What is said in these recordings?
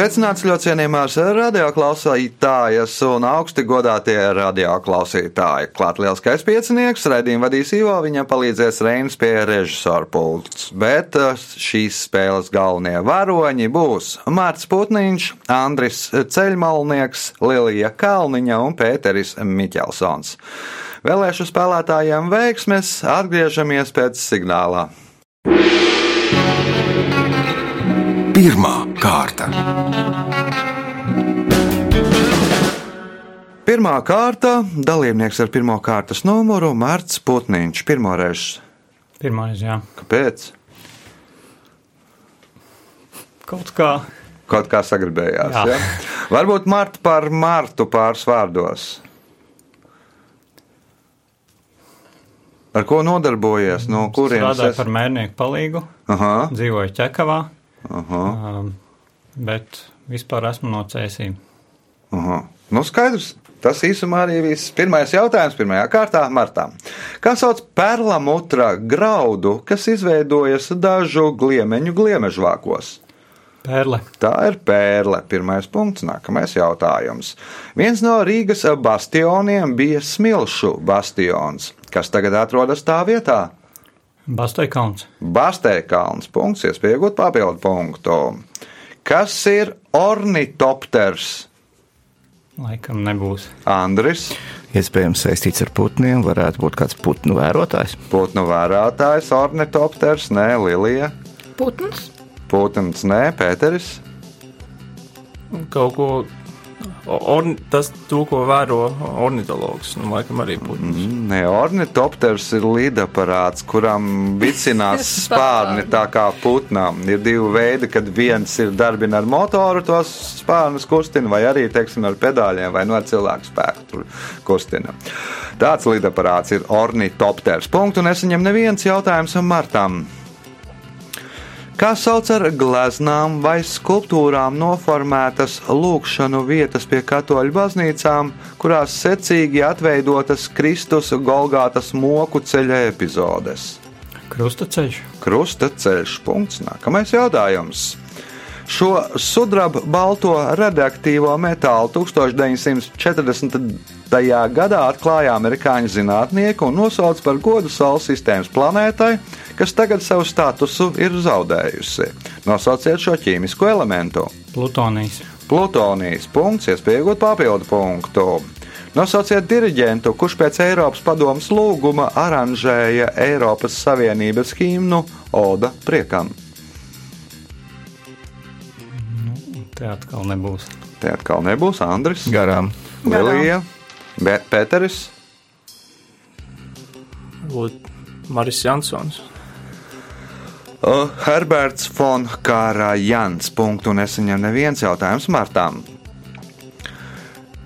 Sveicināts ļoti cienījamās radioklausītājas un augsti godātie radioklausītāji. Klāt lielskais piecinieks, raidījumu vadīs Ivo, viņam palīdzēs Reinas pie režisora pults. Bet uh, šīs spēles galvenie varoņi būs Mārts Putniņš, Andris Ceļmalnieks, Lilija Kalniņa un Pēteris Miķelsons. Vēlēšu spēlētājiem veiksmes, atgriežamies pēc signālā. Pirmā kārta. Pirmā kārta - dalībnieks ar pirmā kārtas numuru Mārts Putniņš. Pirmoreiz. Pirmais, jā. Kāpēc? Kaut kā. Kaut kā sagribējās. Jā. Ja? Varbūt Marta par Martu pāris vārdos. Ar ko nodarbojies? No kurienes? Strādāju par mērnieku palīgu, Aha, dzīvoju Čekavā, aha, bet vispār esmu no cēsīm. aha. Nu, skaidrs. Tas īsumā arī viss. Pirmais jautājums pirmajā kārtā Martām. Kā sauc perlamutra graudu, kas izveidojas dažu gliemeņu gliemežvākos? Pērle, Tā ir pērle. Pirmais punkts, nākamais jautājums. Viens no Rīgas bastioniem bija Smilšu bastions, kas tagad atrodas tā vietā. Basteikalns, Bastēkalns punkts, iespējot papildu punktu. Kas ir ornitopters? laikam nebūs. Andris, Iespējams, saistīts ar putniem, varētu būt kāds putnu vērotājs. putnu vērātājs, ornitopters, nē, Lilija, Putns, putns, nē, Pēteris. Kaut ko. Orni, tas, to, ko vēro ornitologs, nu, laikam arī putns. Nē, ornitopters ir lidaparāts, kuram vicinās spārni tā kā putnām. Ir divi veidi, kad viens ir darbina ar motoru, tos spārnus kustina, vai arī, teiksim, ar pedāļiem, vai no ar cilvēku spēku tur kustina. Tāds lidaparāts ir ornitopters. Punktu nesaņem neviens jautājums Martam. Kā sauc ar gleznām vai skulptūrām noformētas lūkšanu vietas pie katoļu baznīcām, kurās secīgi atveidotas Kristus Golgātas moku ceļa epizodes? Krustaceļš, Krusta ceļš. Punkts. Nākamais jautājums. Šo sudraba balto radioaktīvo metālu 1940. gadā atklāja amerikāņu zinātnieki un nosauca par godu Saules sistēmas planētai, kas tagad savu statusu ir zaudējusi. Nosauciet šo ķīmisko elementu. Plutonijs, Plutonijas punkts, iespējot papildu punktu. Nosauciet diriģentu, kurš pēc Eiropas padomas lūguma aranžēja Eiropas Savienības himnu Oda priekam. Te atkal nebūs. Te atkal nebūs Andris, Garām. Lilija, Be- Pēteris. Maris Jansons. Uh, Herberts von Kāra Jans. Punktu nesaņem neviens jautājums Martām.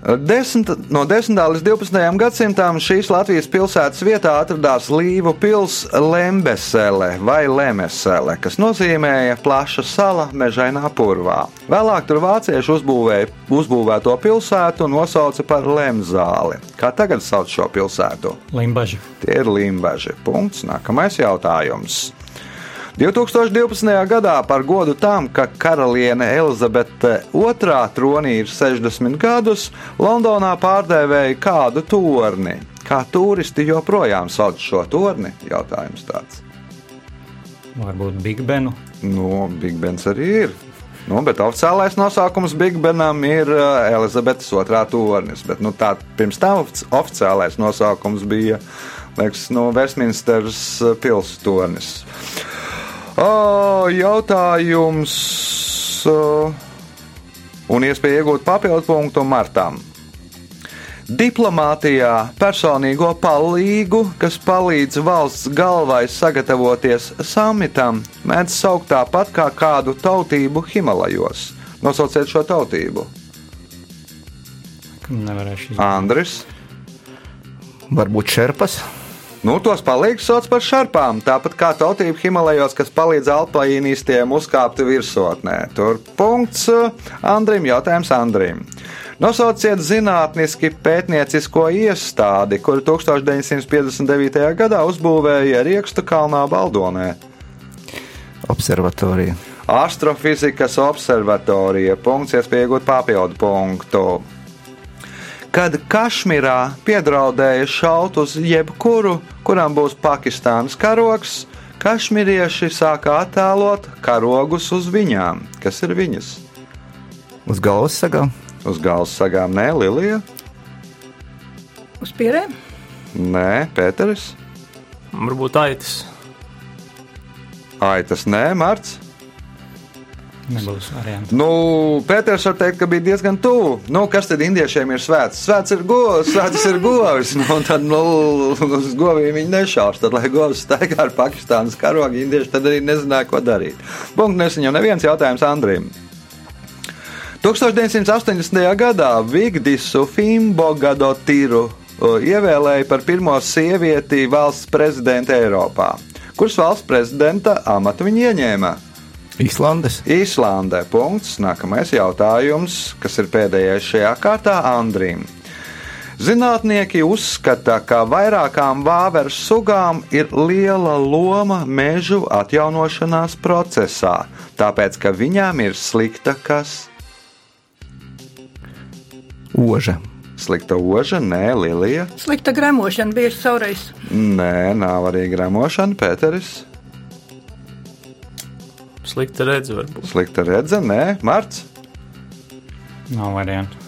Desmit, no 10. līdz 12. gadsimtam šīs Latvijas pilsētas vietā atradās Līvu pilsēta Lembesele vai Lemesele, kas nozīmēja plaša sala mežainā purvā. Vēlāk tur vācieši uzbūvēja uzbūvēto pilsētu un nosauca par Lemzāli. Kā tagad sauc šo pilsētu? Limbaži, Tie ir limbaži. Punkts. Nākamais jautājums. 2012. gadā par godu tam, ka karaliene Elizabete II tronī ir 60 gadus, Londonā pārdēvēja kādu torni. Kā turisti joprojām sauc šo torni? Jautājums tāds. varbūt Big Benu, Nu, Big Bens arī ir. Nu, bet oficiālais nosaukums Big Benam ir uh, Elizabetes otrā tornis. Bet, nu, tā, pirms tam ofici- oficiālais nosaukums bija liekas, nu, Westminsteras uh, pilsētas tornis. O, jautājums uh, un iespēja iegūt papildu punktu martām. Diplomātijā personīgo palīgu, kas palīdz valsts galvai sagatavoties samitam, mēdz saukt tāpat kā kādu tautību Himalajos. Nosauciet šo tautību. nevarēšu izdarīt. Andris. Varbūt šerpas. Nu, tos palīgus sauc par šarpām, tāpat kā tautība Himalajos, kas palīdz alpīnistiem uzkāpt virsotnē. Tur punkts uh, Andrim, jautājums Andrim. Nosauciet zinātniski pētniecisko iestādi, kuru 1959. gadā uzbūvēja Riekstu kalnā Baldonē. Observatorija. Astrofizikas observatorija. Punkts, iespējot papildu punktu. Kad Kašmirā piedraudēja šaut uz jebkuru, kuram būs Pakistānas karogs, kašmirieši sāka attēlot karogus uz viņām. Kas ir viņas? Uz galvas sagām. Uz galvas sagām nē, Lilija, Uz pierēm? nē, Pēteris, Varbūt aitas. Aitas, nē, Marts. Nebūs variantu. Nu, Pēters var teikt, ka bija diezgan tuvu. Nu, kas tad indiešiem ir svēts? Svēts ir govs, svēts ir govis. Nu, tad, nu, uz govīm viņi nešaus. Tad, lai govs staigā ar Pakistānas karogu, indieši tad arī nezināja, ko darīt. Punkts nesaņem neviens jautājums Andrim. 1980. gadā Vigdisu Fimbogadotiru o, ievēlēja par pirmo sievieti valsts prezidentu Eiropā. Kuras valsts prezidenta amatu viņa ieņēma? Īslandes. Īslandē. Punkts. Nākamais jautājums, kas ir pēdējais šajā kārtā Andrim. Zinātnieki uzskata, ka vairākām vāveru sugām ir liela loma mežu atjaunošanās procesā, tāpēc ka viņām ir slikta kas? Oža. Slikta oža, nē, Lilija. Slikta gremošana bieži saureiz. Nē, nav arī gramošana, Pēteris. Slikta redze varbūt. Slikta redze, nē, Marts. Nav variantu.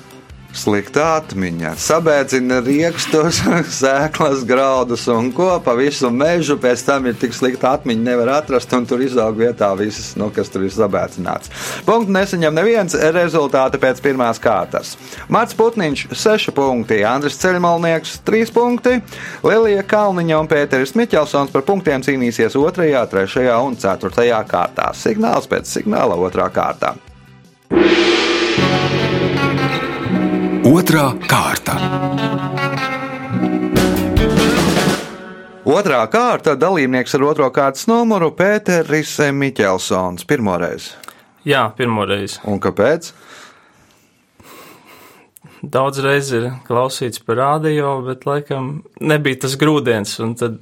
Slikta atmiņa. Sabēdzina rīkstus, sēklas, graudus un ko pa visu mežu. Pēc tam ir tik slikta atmiņa, nevar atrast, un tur izaug vietā viss, nu, kas tur ir sabēdzināts. Punktu nesaņem neviens rezultāti pēc pirmās kārtas. Mārts Putniņš 6 punkti, Andris Ceļmalnieks 3 punkti, Lilija Kalniņa un Pēteris Miķelsons par punktiem cīnīsies 2, 3 un 4 kārtā. Signāls pēc signāla 2 kārtā. Otra kārta. Otrā kārta dalībnieks ar otro kārtas numuru Pēteris Miķelsons. Pirmoreiz. Jā, pirmoreiz. Un kāpēc? Daudz reizes ir klausīts par radio, bet laikam nebija tas grūdienis. Un tad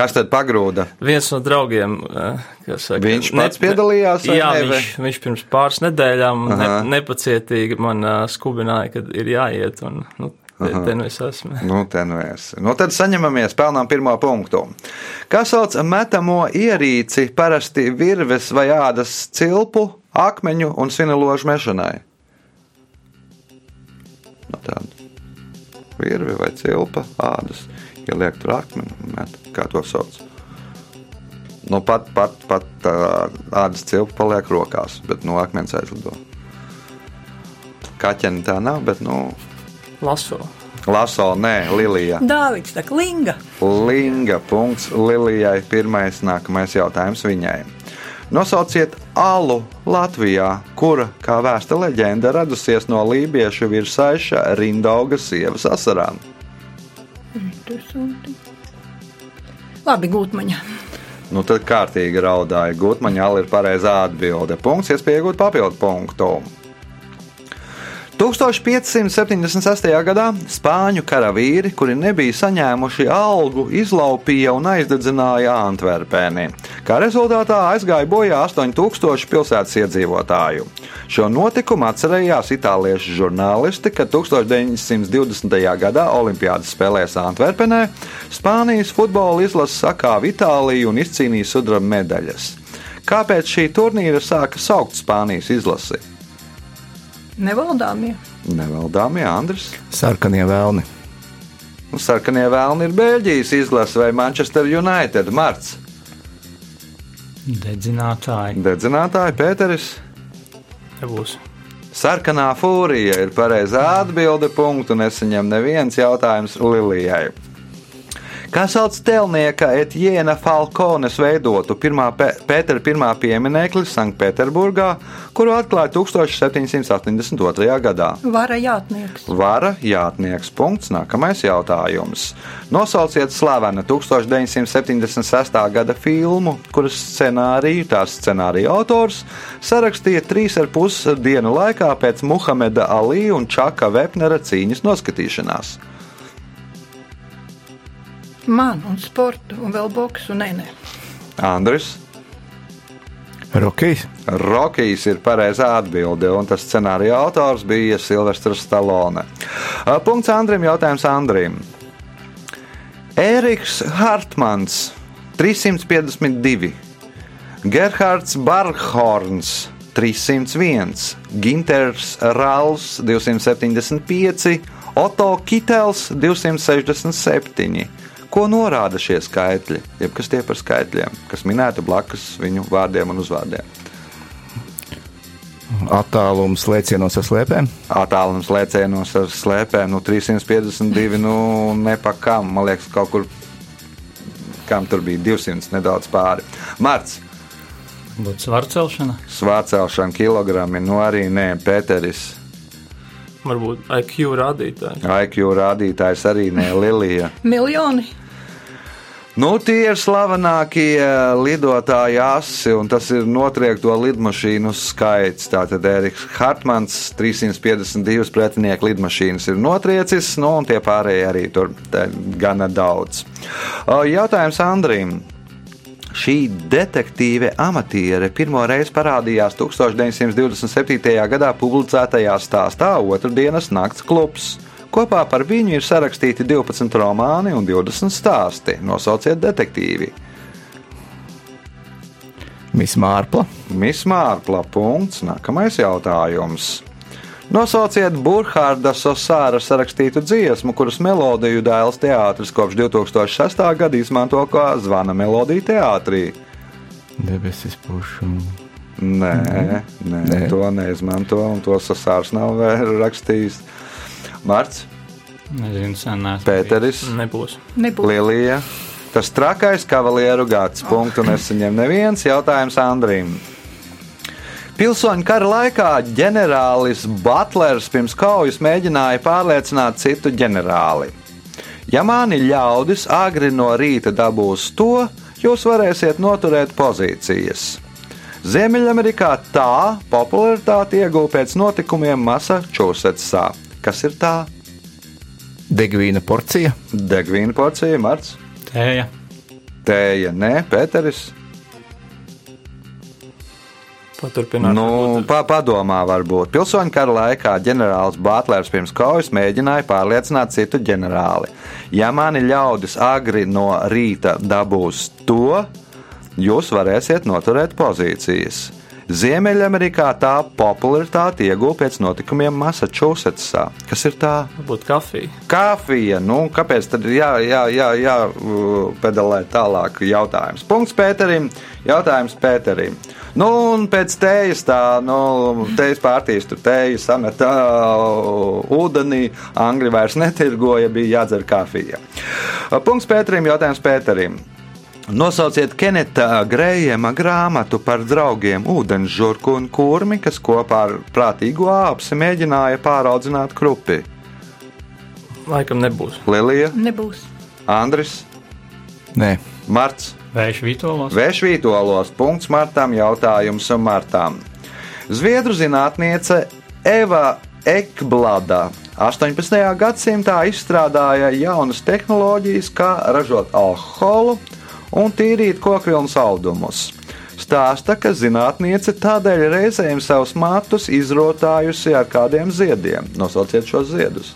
Kas tad pagrūda? viens no draugiem, eh, kas saka, Viņš pats piedalījās vai Jā, ne, viņš, viņš pirms pāris nedēļām ne, Aha. nepacietīgi man uh, skubināja, kad ir jāiet. Un, nu, te, te nu es esmu. Nu, te nu es. Nu, tad saņemamies, pelnām pirmo punktu. Kā sauc metamo ierīci parasti virves vai ādas cilpu, akmeņu un svineložu mešanai? Nu, tāda virve vai cilpa, ādas, ieliek tur akmeni met. Kā to sauc? Nu, pat, pat, pat tā ādas cilpa paliek rokās, bet no akmens aizlido. Kaķeni tā nav, bet, nu, Laso. Laso, nē, Lilija. Dāvids, tā klinga. Linga. Punkts Lilijai. Pirmais, nākamais jautājums viņai. Nosauciet alu Latvijā, kura, kā vēsta leģenda, radusies no lībiešu virsaiša Rindauga sievas asarām. Labi, gūtmaņa. Nu, tad kārtīgi raudāja. Gutmaņa ala ir pareizā atbilde. Punkts, iespēja iegūt papildu punktu. 1576. gadā spāņu karavīri, kuri nebija saņēmuši algu, izlaupīja un aizdedzināja Antverpēni. Kā rezultātā aizgāja bojā 8000 pilsētas iedzīvotāju. Šo notikumu atcerējās itāliešu žurnālisti, kad 1920. gadā Olimpiādas spēlēs Antverpenē Spānijas futbola izlase sakāva Itāliju un izcīnīja sudraba medaļas. Kāpēc šī turnīra sāka saukt Spānijas izlasi? Nevaldāmie. Nevaldāmie Andris. Sarkanie vēlni. Nu, Sarkanie vēlni ir Beļģijas izlase vai Manchester United. Marts. Dedzinātāji. Dedzinātāji Pēteris. Nebūs. Sarkanā fūrija ir pareizā atbilde. Punktu nesaņem neviens jautājums Lilijai. Kā sauc tēlnieka Etiēna Falkones veidotu pirmā Pē- Pētera pirmā pieminekli Sanktpēterburgā, kuru atklāja 1782. gadā? Vara jātnieks. Vara jātnieks. Punkts. Nākamais jautājums. Nosauciet slavenu 1976. gada filmu, kuras scenāriju tās scenārija autors sarakstīja trīs ar pus dienu laikā pēc Muhameda Ali un Čaka Vepnera cīņas noskatīšanās. Man un sportu, un vēl boksu. Nē, nē. Andris. Rokijs. Rokijs ir pareizā atbilde, un tas scenārija autors bija Silvestris Stalone. Punkts Andrim, jautājums Andrim. Ēriks Hartmans 352, Gerhards Barhorns 301, Ginters Rāls 275, Oto Kitels 267. Ko norāda šie skaitļi? Jeb kas tie par skaitļiem, kas minēti blakus viņu vārdiem un uzvārdiem? Attālums lēcienos ar slēpēm. Attālums lēcienos ar slēpēm, nu 352, nu nepakām, man liekas, kaut kur, kam tur bija 200 nedaudz pāri. Marts, Būtu svaru celšana. svārcelšana kilogrami, nu arī nē, Pēteris, Varbūt IQ rādītāji. IQ rādītājs arī nē, Lilija. Miljoni. Nu, tie ir slavenākie eh, lidotāji asi, un tas ir notriekto lidmašīnu skaits. Tātad Eriks Hartmans, 352 pretinieku lidmašīnas ir notriecis, nu, un tie pārējie arī tur gana daudz. Jautājums Andrim. Šī detektīve amatiere pirmo reizi parādījās 1927. gadā publicētajā stāstā Otradienas nakts klubs. Kopā par viņu ir sarakstīti 12 romāni un 20 stāsti. Nosauciet detektīvi. Miss Mārpla. Miss Mārpla. Punkts. Nākamais jautājums. Nosauciet Burkhārda Sosāra sarakstītu dziesmu, kuras melodiju dēls teātris kopš 2006. gada izmanto kā zvana melodiju teātrī. Debesis pušu. Nē, nē, nē, to neizmanto, un to Sosārs nav vēl rakstījis. Marts, Nezinu, sen neesmu. Pēteris, Nebūs. Nebūs. Lielija. Tas trakais kavalieru gads. Punktu nesaņem neviens jautājums Andrim. Pilsoņu kara laikā ģenerālis Butlers pirms kaujas mēģināja pārliecināt citu ģenerāli. Ja mani ļaudis agri no rīta dabūs to, jūs varēsiet noturēt pozīcijas. Ziemeļamerikā tā popularitāti ieguva pēc notikumiem Massachusettsā. Kas ir tā? Degvīna porcija. Degvīna porcija, Marts, Tēja. Tēja, nē, Pēteris. Paturpināt. Nu, pa, padomā, varbūt. Pilsoņu kara laikā ģenerālis Butlers pirms kaujas mēģināja pārliecināt citu ģenerāli. Ja mani ļaudis agri no rīta dabūs to, jūs varēsiet noturēt pozīcijas. Ziemeļamerikā tā popularitāti ieguva pēc notikumiem Massachusettsā. Kas ir tā? Varbūt kafija. Kafija. Nu, kāpēc tad jā, jā, jā, jā pedalē tālāk? Jautājums. Punkts Pēterim. Jautājums Pēterim. Nu, un pēc tējas tā, nu, tējas pārtīs tur tējas sametā uh, ūdenī. Angļu vairs netirgoja, bija jādzer kafija. Punkts Pēterim. Jautājums Pēterim. Nosauciet Keneta Grējama grāmatu par draugiem ūdens žurku un kurmi, kas kopā ar prātīgu āpsi mēģināja pāraudzināt krupi. Laikam nebūs. Lilija, Nebūs. Andris, Nē, Marts, Vējš Vitolos. Vēšvītolos, punkts Martam, jautājums Martam. Zviedru zinātniece Eva Ekblada 18. gadsimtā izstrādāja jaunas tehnoloģijas, kā ražot alkoholu un tīrīt kokvilnu saldumus. Stāsta, ka zinātniece tādēļ reizēm savus matus izrotājusi ar kādiem ziediem. Nosauciet šos ziedus.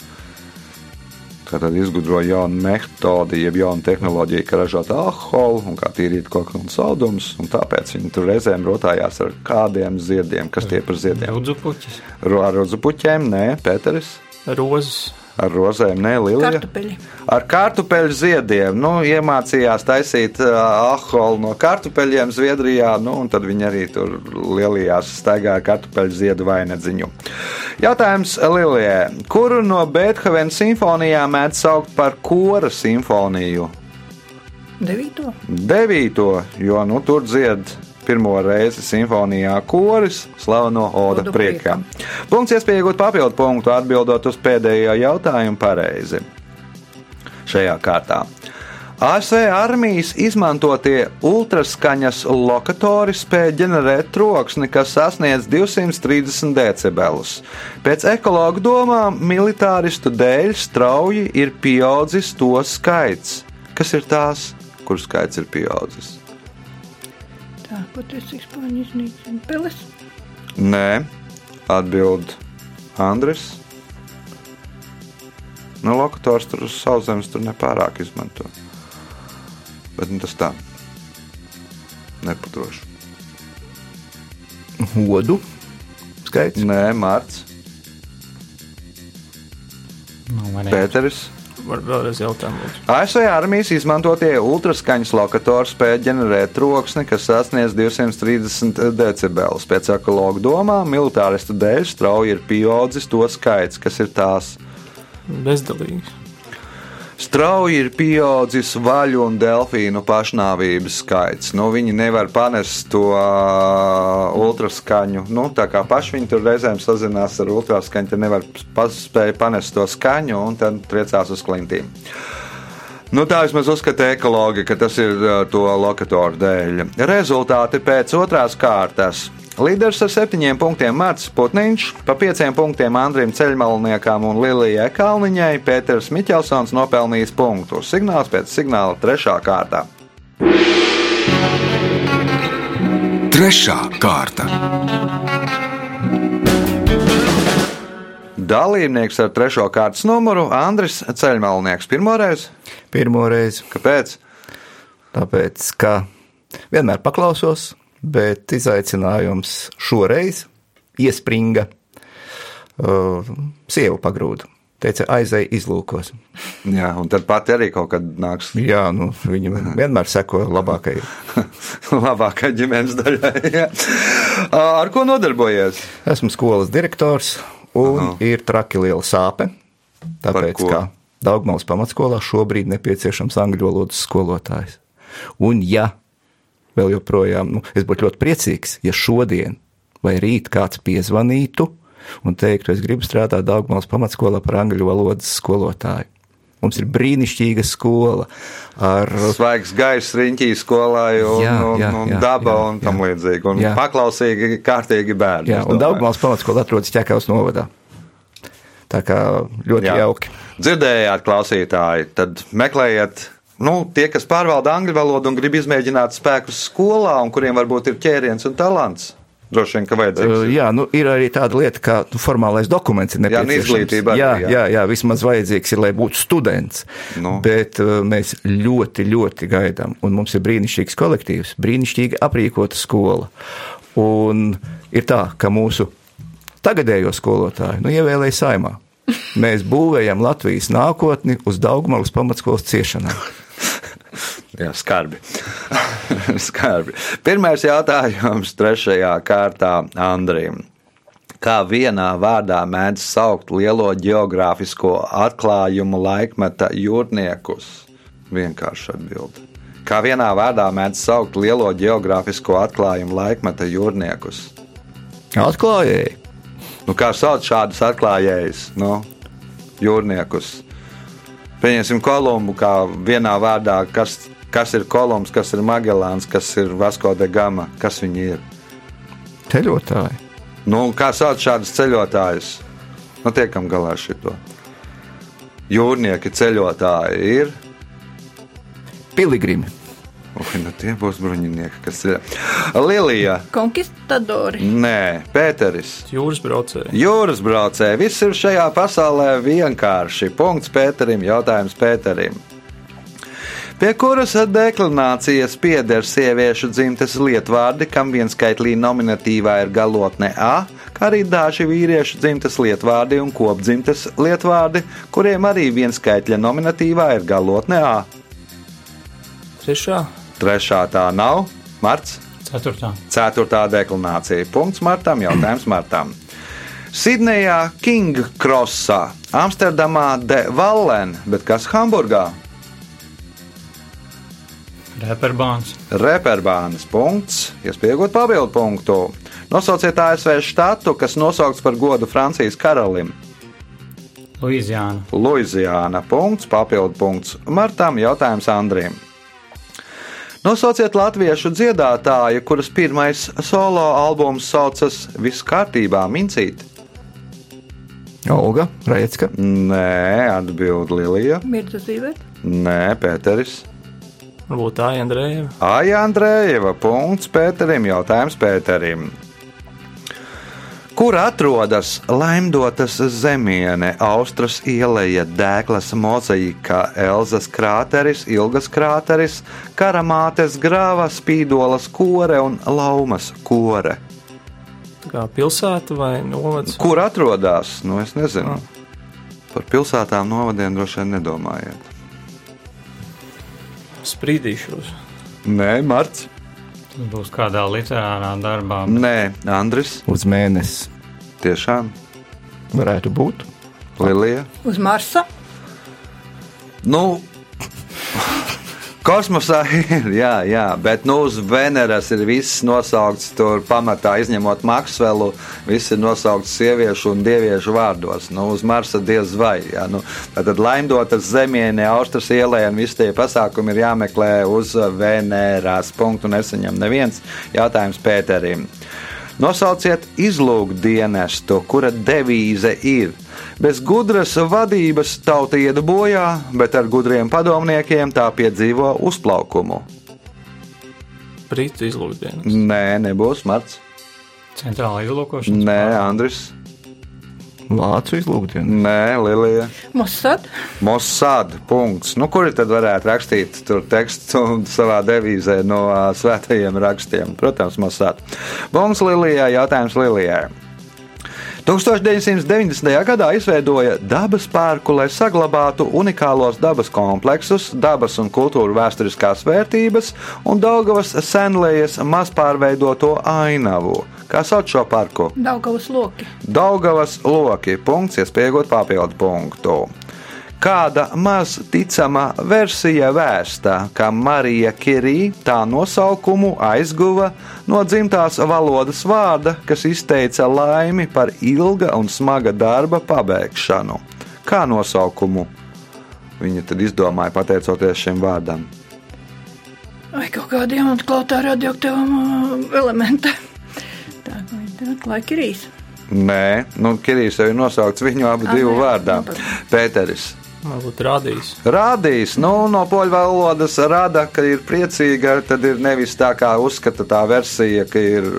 Tātad izgudroja jaunu metodi, jeb jaunu tehnoloģiju, kā ražot alkoholu un kā tīrīt kokvilnu saldumus. un Tāpēc viņi tur reizēm rotājās ar kādiem ziediem. Kas tie par ziediem? Rudzupuķis. Ro- Ar rozupuķiem, nē, Pēteris. Rozes. Ar rozēm, nē, Lilija. Kartupeļi. Ar kartupeļu ziediem. Nu, iemācījās taisīt uh, alkoholu no kartupeļiem Zviedrijā, nu, un tad viņi arī tur lielījās staigā ar kartupeļu ziedu vainagdziņu. Jautājums Lilijai. Kuru no Beethovena simfonijām mēdz saukt par kora simfoniju? Devīto. Devīto, jo nu, tur dzied pirmo reizi simfonijā koris slaveno Oda Odu priekam. Punkts iespēja iegūt papildu punktu atbildot uz pēdējo jautājumu pareizi. Šajā kārtā. ASV armijas izmantotie ultraskaņas lokatori spēj ģenerēt troksni, kas sasniedz 230 decibelus. Pēc ekologu domām, militāristu dēļ strauji ir pieaudzis to skaits. Kas ir tās, kur skaits ir pieaudzis? Tā, patiesīgi spāņu iznīcina. Peles. Nē, atbild Andris. Nu, lokators tur uz sauszemes tur nepārāk izmanto. Bet nu, tas tā. Nepatroši. Odu skaits. Nē, Mārts, Nu, man ir Pēteris. Var vēlreiz lūdzu? ASV armijas izmantotie ultraskaņas lokatori spēj ģenerēt troksni, kas sasniedz 230 decibelus. Pēc ekologu domām, militāristu dēļ strauji ir pieaudzis to skaits, kas ir tās. Bezdalīgi. Strauji ir pieaudzis vaļu un delfīnu pašnāvības skaits. Nu, viņi nevar panest to uh, ultraskaņu. Nu, tā kā paši viņi tur reizēm sazinās ar ultraskaņu, tad nevar paspēj panest to skaņu un tad triecās uz klintīm. Nu, tā vismaz uzskata ekologi, ka tas ir to lokatoru dēļ. Rezultāti pēc otrās kārtas. Līderis ar septiņiem punktiem Mārcis Putniņš, pa pieciem punktiem Andrim Ceļmalniekam un Lilijai Kalniņai Pēters Miķelsons nopelnījis punktu. Signāls pēc signāla trešā kārtā. Trešā kārta. Dalībnieks ar trešo kārtas numuru Andris Ceļmalnieks. Pirmoreiz? Pirmo reizi, Kāpēc? tāpēc, ka vienmēr paklausos, bet izaicinājums šoreiz iespringa uh, sievu pagrūdu. Teica, aizēj izlūkos. Jā, un tad pati arī kaut kad nāks Jā, nu, viņi vienmēr seko labākajai. labākā ģimenes daļai. jā. Ar ko nodarbojies? Esmu skolas direktors un Aha. Ir traki liela sāpe. Tāpēc, ka Daugmals pamatskolā šobrīd nepieciešams angļu valodas skolotājs. Un ja vēl joprojām, nu, es būtu ļoti priecīgs, ja šodien vai rīt kāds piezvanītu un teiktu, es gribu strādāt Daugmals pamatskolā par angļu valodas skolotāju. Mums ir brīnišķīga skola ar Svaigs gaiss riņķī skolai un, Jā, un, jā, un jā, daba jā, un tam jā. līdzīgi. Un Jā. paklausīgi, kārtīgi bērni. Jā, un. Daugmals pamatskola atrodas ķekavas novadā. Tā kā ļoti. Jā. jauki. Dzirdējāt, klausītāji, tad meklējiet. Nu, tie, kas pārvalda angļu valodu un grib izmēģināt spēkus skolā, un kuriem varbūt ir ķēriens un talants, droši vien, ka Uh, vajadzīgs. Jā, nu, ir arī tāda lieta, kā nu, formālais dokuments. ir Jā, nu, nepieciešams. izglītība arī, jā, jā. jā, jā, vismaz vajadzīgs ir, lai būtu students. Nu. Bet uh, mēs ļoti, ļoti gaidām. Un mums ir brīnišķīgs kolektīvs, brīnišķīgi aprīkota skola. Un ir tā, ka mūsu tagadējo skolotāju nu, ievēlēja saimā. Mēs būvējam Latvijas nākotni uz Daugmalas pamatskolas ciešanām. Jā, skarbi. skarbi. Pirmais jautājums trešajā kārtā Andrim. Kā vienā vārdā mēdz saukt lielo geogrāfisko atklājumu laikmeta jūrniekus? Vienkārši atbild. Kā vienā vārdā mēdz saukt lielo geogrāfisko atklājumu laikmeta jūrniekus? Atklājēji! Nu, kā sauc šādus atklājējus? Nu, jūrniekus. Pieņemsim Kolumbu kā vienā vārdā, kas, kas ir Kolumbs, kas ir Magellāns, kas ir Vasko de Gama, kas viņi ir. Ceļotāji! Nu, kā sauc šādus ceļotājus? Nu, tiekam galā ar šito. Jūrnieki ceļotāji ir. Piligrimi! Ui, nu tie būs bruņinieki, kas ir. Lilija, Konkistadori. nē, Pēteris. Jūras braucēji. Jūras braucēji, viss ir šajā pasaulē vienkārši. Punkts Pēterim, jautājums Pēterim. Pie kuras deklinācijas pieder sieviešu dzimtes lietvārdi, kam vienskaitlī nominatīvā ir galotne A, kā arī daži vīriešu dzimtes lietvārdi un kopdzimtes lietvārdi, kuriem arī vienskaitļa nominatīvā ir galotne A. Trešā. Trešā tā nav. Marts. Ceturtā. Ceturtā deklinācija. Punkts Martam. Jautājums Martam. Sidnejā, Kingkrosā, Amsterdamā, De Vallen, bet kas Hamburgā? Reperbāns, Reperbānas punkts, iespējot papildu punktu. Nosauciet ASV štatu, kas nosaukts par godu Francijas karalim. Luizijāna, Luizijāna punkts, papildu punkts. Martam jautājums Andrim. Nosauciet latviešu dziedātāju, kuras pirmais solo albums saucas Viss kārtībā, mincīt. Olga Reicka, Nē, atbild Lilija. Mirza Zīvēt. Nē, Pēteris. Varbūt tā Andrejeva. Aija Andrejeva. Punkts Pēterim. Jautājums Pēterim. Kur atrodas Laimdotas zemiene, Austras ieleja, Dēklas mozaīkā, Elzas krāteris, Ilgas krāteris, Karamātes grāva, Spīdolas kore un Laumas kore? Tā kā pilsēta vai novads. Kur atrodas? Nu, es nezinu. Par pilsētām novadiem droši vien nedomājiet. Sprīdīšos. Nē, Marts. Būs kādā literārā darbā. Nē, Andris. uz mēnesi Tiešām. varētu būt. Lilija. Uz Marsa. Nu, kosmosā ir, jā, jā, bet nu, uz Veneras ir viss nosaukts tur pamatā, izņemot Maksvelu. Viss ir nosaukts sieviešu un dieviešu vārdos. Nu, uz Marsa diez vai. Jā, nu, tad laimdotas zemienē, Austras ielē un visi tie pasākumi ir jāmeklē uz Veneras. Punktu nesaņem neviens jautājums Pēterim. Nosauciet izlūkdienestu, kura devīze ir. Bez gudras vadības tauta iet bojā, bet ar gudriem padomniekiem tā piedzīvo uzplaukumu. Brītu izlūkdienas. Nē, nebūs Marts. Centrāla izlūkošana. Nē, Andris. Vācu izlūkdiena. Nē, Lilija. Mossad. Mossad. Punkts. Nu, kuri tad varētu rakstīt tur tekstu savā devīzē no ā, svētajiem rakstiem? Protams, Mossad. Punkts Lilijai. Jautājums Lilijai. 1990. gadā izveidoja dabas parku, lai saglabātu unikālos dabas kompleksus, dabas un kultūra vēsturiskās vērtības un Daugavas senlējas mazpārveidoto ainavu. Kā sauc šo parku? Daugavas loki. Daugavas loki. Punkts, iespējot papildu punktu. Kāda maz ticama versija vēsta, ka Marija Kirī tā nosaukumu aizguva no dzimtās valodas vārda, kas izteica laimi par ilga un smaga darba pabeigšanu. Kā nosaukumu viņa tad izdomāja pateicoties šim vārdam? Vai kaut kādiem atklātā radioaktīvam uh, elementā. Tā laika ir īsa. Nē, nu, Kirijs jau ir nosaukts viņu abu divu vārdā. nu, Pēteris. Varbūt rādījis. Rādīs, nu, no poļu valodas rada, ka ir priecīga. Tad ir nevis tā kā uzskata tā versija, ka ir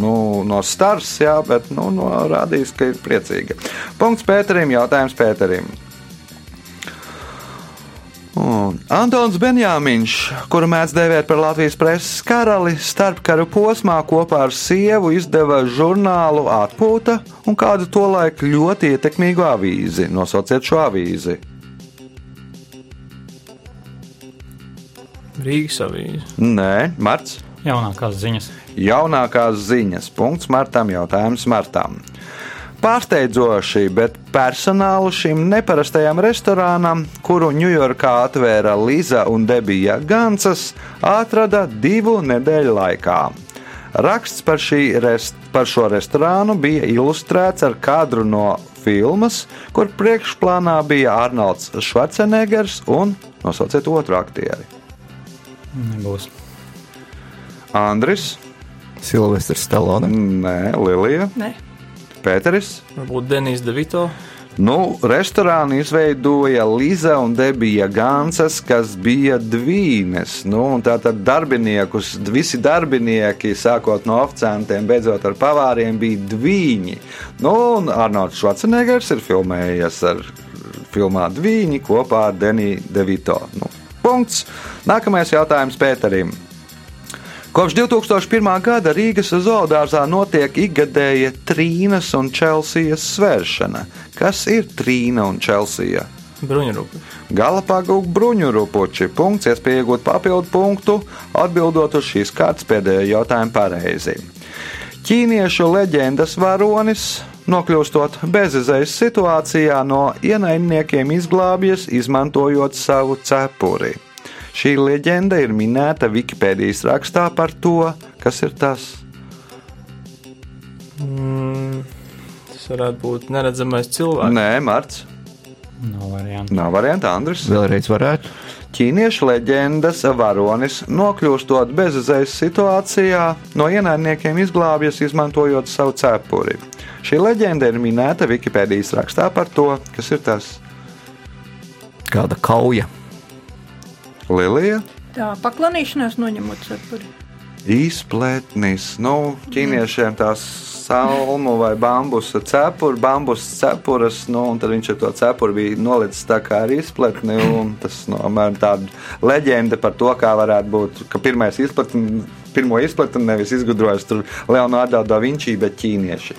nu, no stars, jā, bet nu, no rādīs, ka ir priecīga. Punkts Pēterim, jautājums Pēterim. Un Antons Benjāmiņš, kuru mēdz dēvēt par Latvijas preses karali, starpkaru posmā kopā ar sievu izdeva žurnālu Atpūta un kādu tolaik ļoti ietekmīgu avīzi. Nosauciet šo avīzi. Rīgas avīze. Nē, Marts. Jaunākās ziņas. Jaunākās ziņas. Punkts Martam, jautājums Martam. Pārsteidzoši, bet personālu šim neparastajam restorānam, kuru Ņujorkā atvēra Liza un Debija Gansas, atrada divu nedēļu laikā. Raksts par, šī rest, par šo restorānu bija ilustrēts ar kadru no filmas, kur priekšplānā bija Arnolds Schwarzeneggers un nosauciet otru aktieri. Nebūs. Andris, Silvestris Stalone. Nē, Lilija, Nē, Pēteris. Varbūt Denis Devito. Nu, restorānu izveidoja Liza un Debija Gansas, kas bija dvīnes. Nu, tātad darbiniekus, visi darbinieki, sākot no oficiantiem, beidzot ar pavāriem, bija dvīņi. Nu, Arnolds Schwarzeneggers ir filmējies ar filmā Dvīņi kopā ar Deniju Devito. Nu, punkts. Nākamais jautājums Pēterim. Kopš 2001. gada Rīgas zoodārzā notiek ikgadēja Trīnas un Čelsijas svēršana. Kas ir Trīna un Čelsija? Bruņurupi. Galapagu bruņurupuči. Punkts, iespēja iegūt papildu punktu, atbildot uz šīs kārtas pēdējo jautājumu pareizi. Ķīniešu leģendas varonis, nokļūstot bezizējas situācijā, no ienaidniekiem izglābjas, izmantojot savu cepuri. Šī leģenda ir minēta Wikipēdijas rakstā par to, kas ir tas. Mm, tas varētu būt neredzamais cilvēks. Nē, Marts. Nav variantu. Nav varianta, Andris. Vēlreiz varētu. Ķīniešu leģendas varonis, nokļūstot bezizējas situācijā, no ienaidniekiem izglābjas, izmantojot savu cepuri. Šī leģenda ir minēta Wikipēdijas rakstā par to, kas ir tas Kāda kauja. Lilija. Tā paklanīšanās noņemot cepuri. Izpletnis, nu, ķīniešiem tās salmu vai bambusa cepuri, bambusa cepuras, nu, un tad viņš ar to cepuri bija nolicis tā kā ar izpletni, un tas, nu, apmēram tāda leģenda par to, kā varētu būt, ka pirmais izpletni, pirmo izpletni nevis izgudrojas tur Leonardo da Vinci, bet ķīnieši.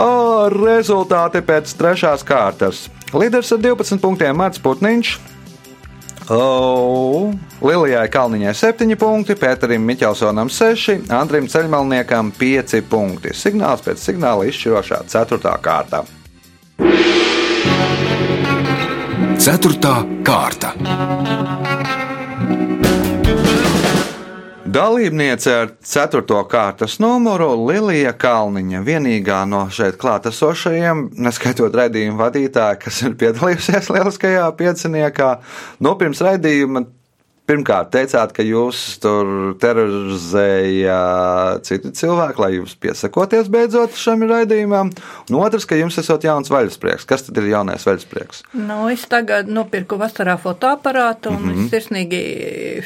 O, rezultāti pēc trešās kārtas. Līderis ar 12 punktiem Mārts Putniņš, O, Lilijai Kalniņai 7 punkti, Pēterim Miķelsonam 6, Andrim Ceļmalniekam 5 punkti. Signāls pēc signāla izšķirošā 4. kārta. 4. kārta. Dalībniece ar 4. kārtas numuru Lilija Kalniņa, vienīgā no šeit klātesošajiem, neskaitot raidījumu vadītāju, kas ir piedalījusies lieliskajā pieciniekā. No pirms raidījuma Pirmkārt, teicāt, ka jūs tur terorizēja citi cilvēki, lai jūs piesakoties beidzot šim raidījumam. Un otrs, ka jums esot jauns vaļasprieks. Kas tad ir jaunais vaļasprieks? Nu, es tagad nopirku vasarā fotoaparātu un mm -hmm. sirsnīgi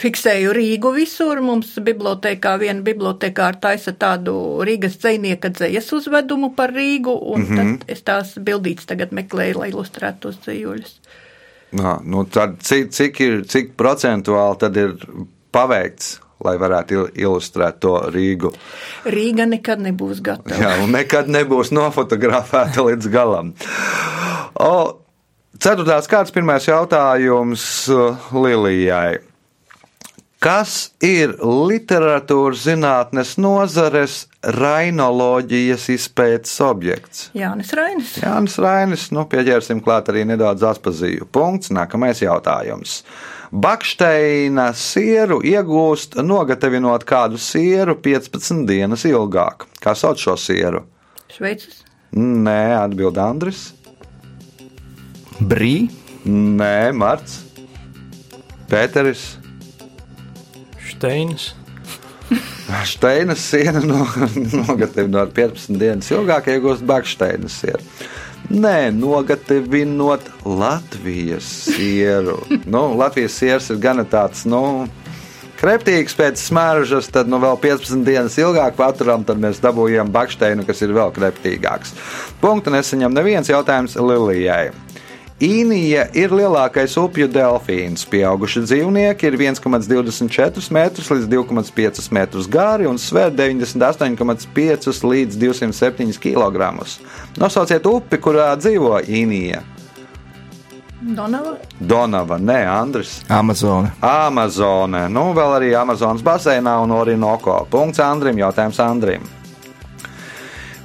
fiksēju Rīgu visur. Mums bibliotekā viena bibliotekāra taisa tādu Rīgas dzēnieka dzējas uzvedumu par Rīgu, un mm -hmm. tad es tās bildītas tagad meklēju, lai ilustrētu tos dzējuļus. Nā, nu tad cik, cik, ir, cik procentuāli tad ir paveikts, lai varētu ilustrēt to Rīgu? Rīga nekad nebūs gatava. Jā, un nekad nebūs nofotografēta līdz galam. O, ceturtās kārtas pirmais jautājums Lilijai. Kas ir literatūras zinātnes nozares rainoloģijas izpētes objekts? Jānis Rainis. Jānis Rainis, nu pieķersim klāt arī nedaudz aspazīju. Punkts, nākamais jautājums. Baksteina sieru iegūst nogatavinot kādu sieru 15 dienas ilgāk. Kā sauc šo sieru? Šveicis. Nē, atbild Andris. Brī, Nē, Marts. Pēteris. Steinas. Steinas siena no, nogatavinot 15 dienas ilgāk, iegūst Baksteinas sieru. Nē, nogatavinot Latvijas sieru. Nu, Latvijas sieras ir gana tāds, nu, kreptīgs pēc smaržas, tad nu vēl 15 dienas ilgāk paturam, tad mēs dabūjām Baksteinu, kas ir vēl kreptīgāks. Punktu nesaņem neviens jautājums Lilijai. Īnija ir lielākais upju delfīns. Pieauguši dzīvnieki ir 1,24 metrus līdz 2,5 metrus gari un sver 98,5 līdz 207 kg. Nosauciet upi, kurā dzīvo Īnija. Donava. Donava, nē, Andris. Amazone. Amazone, nu vēl arī Amazonas baseinā un Orinoco. Punkts Andrim, jautājums Andrim.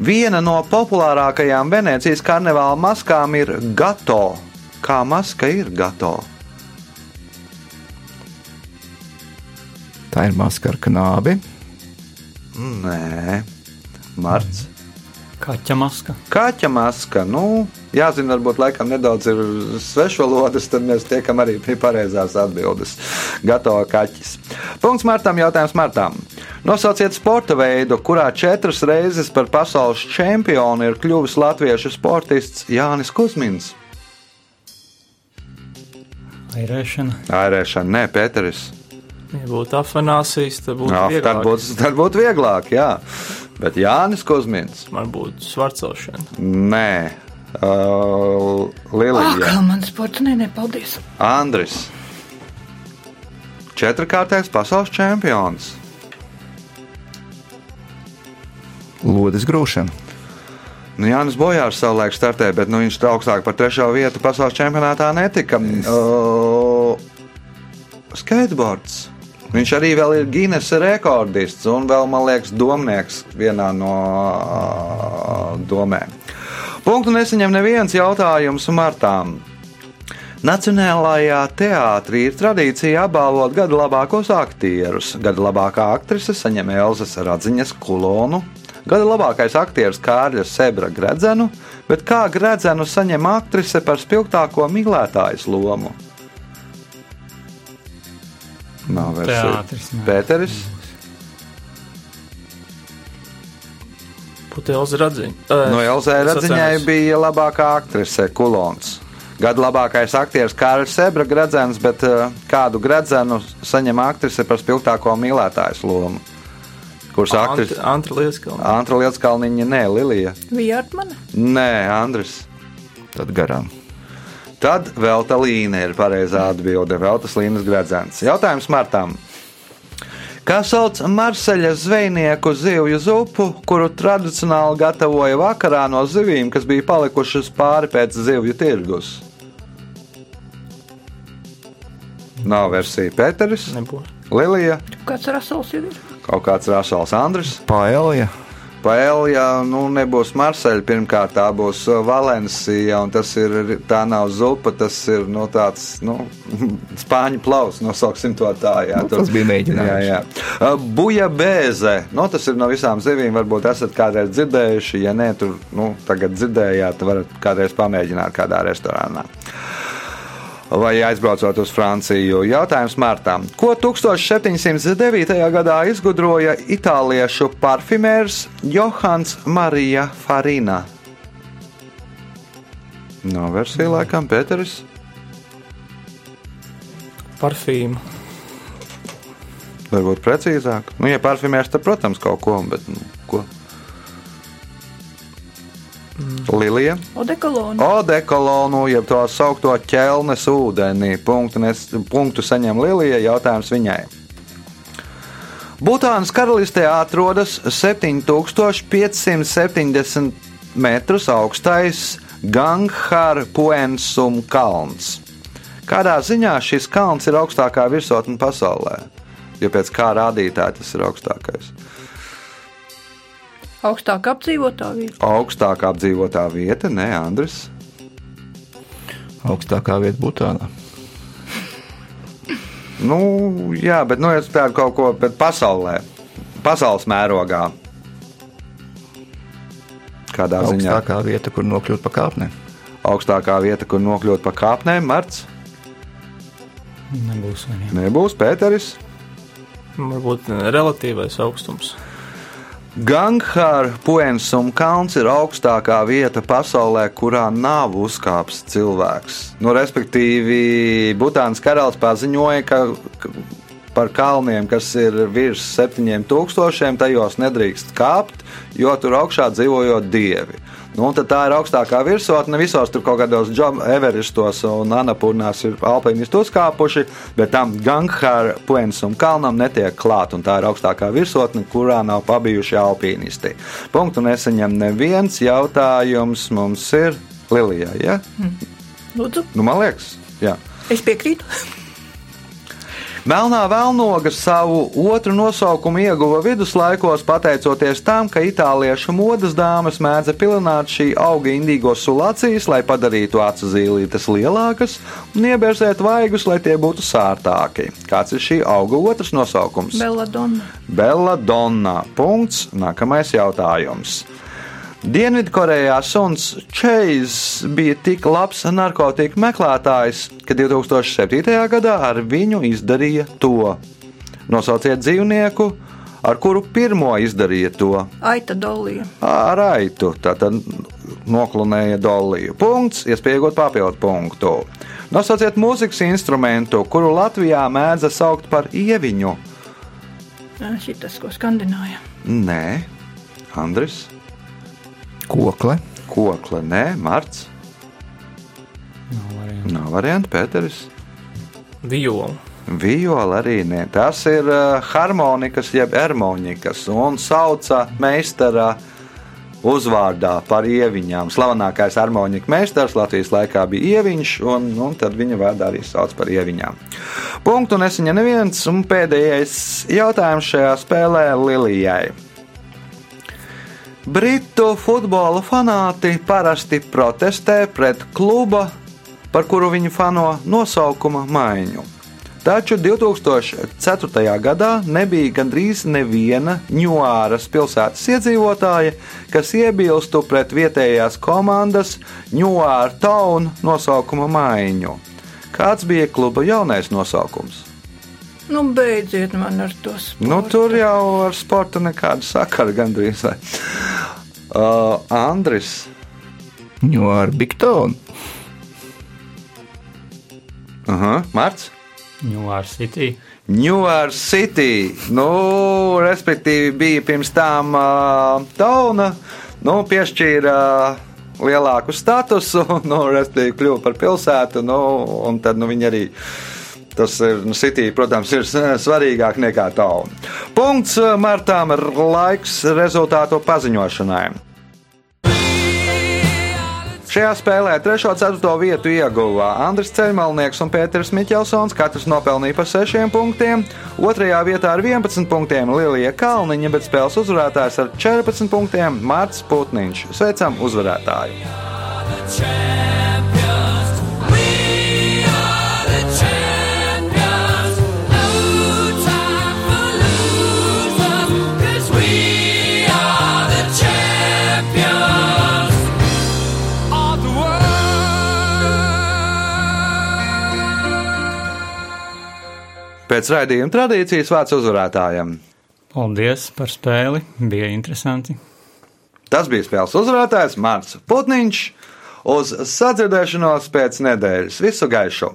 Viena no populārākajām Venecijas karnevāla maskām ir gato. Kā maska ir gato? Tā ir maska ar knābi. Nē, Marts. Kaķa maska. Kaķa maska. Nu, jāzina, varbūt laikam nedaudz ir svešvalodas, tad mēs tiekam arī pie pareizās atbildes. Gatava kaķis. Punkts Martam, jautājums Martam. Nosauciet sporta veidu, kurā četras reizes par pasaules čempionu ir kļuvis latviešu sportists Jānis Kusmins. Airēšana. Airēšana, nē, Pēteris. Ja būtu afanāsijas, tad būtu Jā, vieglāk. tad būtu tad būt vieglāk, jā. Bet Jānis Kusmins. Man būtu svarcelšana. Nē, uh, Ah, Lilija. kā man sports, nē, nē, paldies. Andris. Četrkārtais pasaules čempions. Lodes grūšana. Nu, Jānis Bojārs savulaik startēja, bet nu, viņš augstāk par trešo vietu pasaules čempionātā netika. Uh, skateboards. Viņš arī vēl ir Guinness rekordists un vēl, man liekas, domnieks vienā no uh, domēm. Punktu nesaņem neviens jautājums Martām. Nacionālajā teātrī ir tradīcija apbalvot gada labākos aktierus. Gada labākā aktrise saņem Elzas Radziņas kulonu, gada labākais aktieris Kārļa Sebra Gredzenu, bet kā Gredzenu saņem aktrise par spilgtāko mīlētājas lomu? Nav nē. Pēteris. Putelis radziņa. No Elzai Radziņai bija labākā aktrise Kulons. Gada labākais aktieris Kārlis Sebra Gredzens, bet kādu gredzenu saņem aktrise par spilgtāko mīlētājas lomu? Kurš aktris? Antra Lieskalna. Antra Lietskalniņa, nē, Lilija. Vijārtmane? Nē, Andris. Tad garām. Tad Velta Līna ir pareizā atbilde. Veltas Līnas gredzens. Jautājums Martam. Kā sauc Marseļa zvejnieku zivju zupu, kuru tradicionāli gatavoja vakarā no zivīm, kas bija palikušas pāri pēc zivju tirgus? Nav versija Pēteris, Nebūs. Lilija, Kāds rasels ir? Kaut kāds Rasals Andris. Paelija. Paēlija, nu, nebūs Marseļa. Pirmkārt, tā būs uh, Valencija, un tas ir, tā nav zupa, tas ir, nu, tāds, nu, spāņu plaus, nosauksim to tā, jā. Nu, tas bija mēģinājums. Uh, Buja bēze, nu, tas ir no visām zivīm, varbūt esat kādreiz dzirdējuši, ja nē, tur, nu, tagad dzirdējāt, varat kādreiz pamēģināt kādā restorānā vai aizbraucot uz Franciju. Jautājums Martam. Ko 1709. gadā izgudroja itāliešu parfimērs Johans Marija Farina? No versija laikam Pēteris. Parfīmu. Varbūt precīzāk. Nu, ja parfimērs, tad, protams, kaut ko, bet nu, Lilija. Odekolona. Odekolonu, jeb to saukto ķelnes ūdeni. Punktu, nes, punktu saņem Lilija. Jautājums viņai. Butānas karalistē atrodas 7570 metrus augstais Ganghar Puensum kalns. Kādā ziņā šis kalns ir augstākā virsotne pasaulē? Jo pēc kā rādītāja tas ir augstākais. Augstāk apdzīvotā vieta. Augstākā apdzīvotā vieta, ne Andris. Augstākā vieta Butānā. Nu, jā, bet nu, es tādu kaut ko bet pasaulē, pasaules mērogā. Kādā ziņā? Augstākā vieta, kur nokļūt pa kāpnēm. Augstākā vieta, kur nokļūt pa kāpnēm, Marts. Nebūs. Nebūs Pēteris. Varbūt relatīvais augstums. Ganghāra Puensum kalns ir augstākā vieta pasaulē, kurā nav uzkāpis cilvēks. Nu, respektīvi, Butānas karalis paziņoja, ka ka par kalniem, kas ir virs 7000, tajos nedrīkst kāpt, jo tur augšā dzīvojot dievi. Nu, un tā ir augstākā virsotne. Visos tur kaut kādos Everestos un Anapurnās ir alpinisti uzkāpuši, bet tam Ganghāra Puensum kalnam netiek klāt. un Tā ir augstākā virsotne, kurā nav pabijuši alpinisti. Punktu nesaņem neviens jautājums. Mums ir Lilijā. Ja? Lūdzu, Nu, man liekas, jā. es piekrītu. Melnā vēlnoga savu otru nosaukumu ieguva viduslaikos, pateicoties tam, ka itāliešu modes dāmas mēdza pilināt šī auga indīgo sulācijas, lai padarītu acu zīlītes lielākas un ieberzēt vaigus, lai tie būtu sārtāki. Kāds ir šī auga otrs nosaukums? Belladonna. Bella Donna. Punkts. Nākamais jautājums. Dienvidkorejā suns Čejs bija tik labs narkotiku meklētājs, ka 2007. gadā ar viņu izdarīja to. Nosauciet dzīvnieku, ar kuru pirmo izdarīja to. Aita Dolija. Ar aitu. Tātad noklunēja doliju. Punkts, iespējot papildu punktu. Nosauciet mūzikas instrumentu, kuru Latvijā mēdza saukt par ieviņu. Šitas, ko skandināja. Nē, Andris. Kokle. Kokla, nē, Marts. Nav variants. Nav variantu, Pēteris. Viola. Viola arī nē. Tas ir uh, harmonikas, jeb harmonikas, un sauca meistara uzvārdā par ieviņām. Slavenākais harmonika meistars Latvijas laikā bija ieviņš, un, un tad viņa vārdā arī sauc par ieviņām. Punktu nesaņa neviens, un pēdējais jautājums šajā spēlē Lilijai. Britu futbola fanāti parasti protestē pret kluba par kuru viņi fano nosaukuma maiņu. Taču 2004. gadā nebija gandrīz neviena Ņūāras pilsētas iedzīvotāja, kas iebilstu pret vietējās komandas Ņūāra Town nosaukuma maiņu. Kāds bija kluba jaunais nosaukums? Nu, beidziet man ar to sportu. Nu, tur jau ar sportu nekāda sakara gandrīz. vai. Uh, Andris. Jo ar Biktonu. Uh -huh. Marts. New York City. New York City. Nu, respektīvi, bija pirms tam uh, Tauna. Nu, piešķīra uh, lielāku statusu, nu, respektīvi, kļuva par pilsētu. Nu, un tad nu, viņi arī. Tas ir, nu, City, protams, ir s- svarīgāk nekā Tauna. Punkts uh, martām ir laiks rezultātu paziņošanai. Šajā spēlē 3. un 4. vietu ieguva Andris Ceļmalnieks un Pēters Miķelsons. Katrs nopelnīja pa 6 punktiem. Otrajā vietā ar 11 punktiem Lielija Kalniņa, bet spēles uzvarētājs ar 14 punktiem Mārcis Putniņš. Sveicam uzvarētāju! Pēc raidījuma tradīcijas vārds uzvarētājiem. Paldies par spēli, bija interesanti. Tas bija spēles uzvarētājs Mārcis Putniņš. Uz sadzirdēšanos pēc nedēļas. Visu gaišu!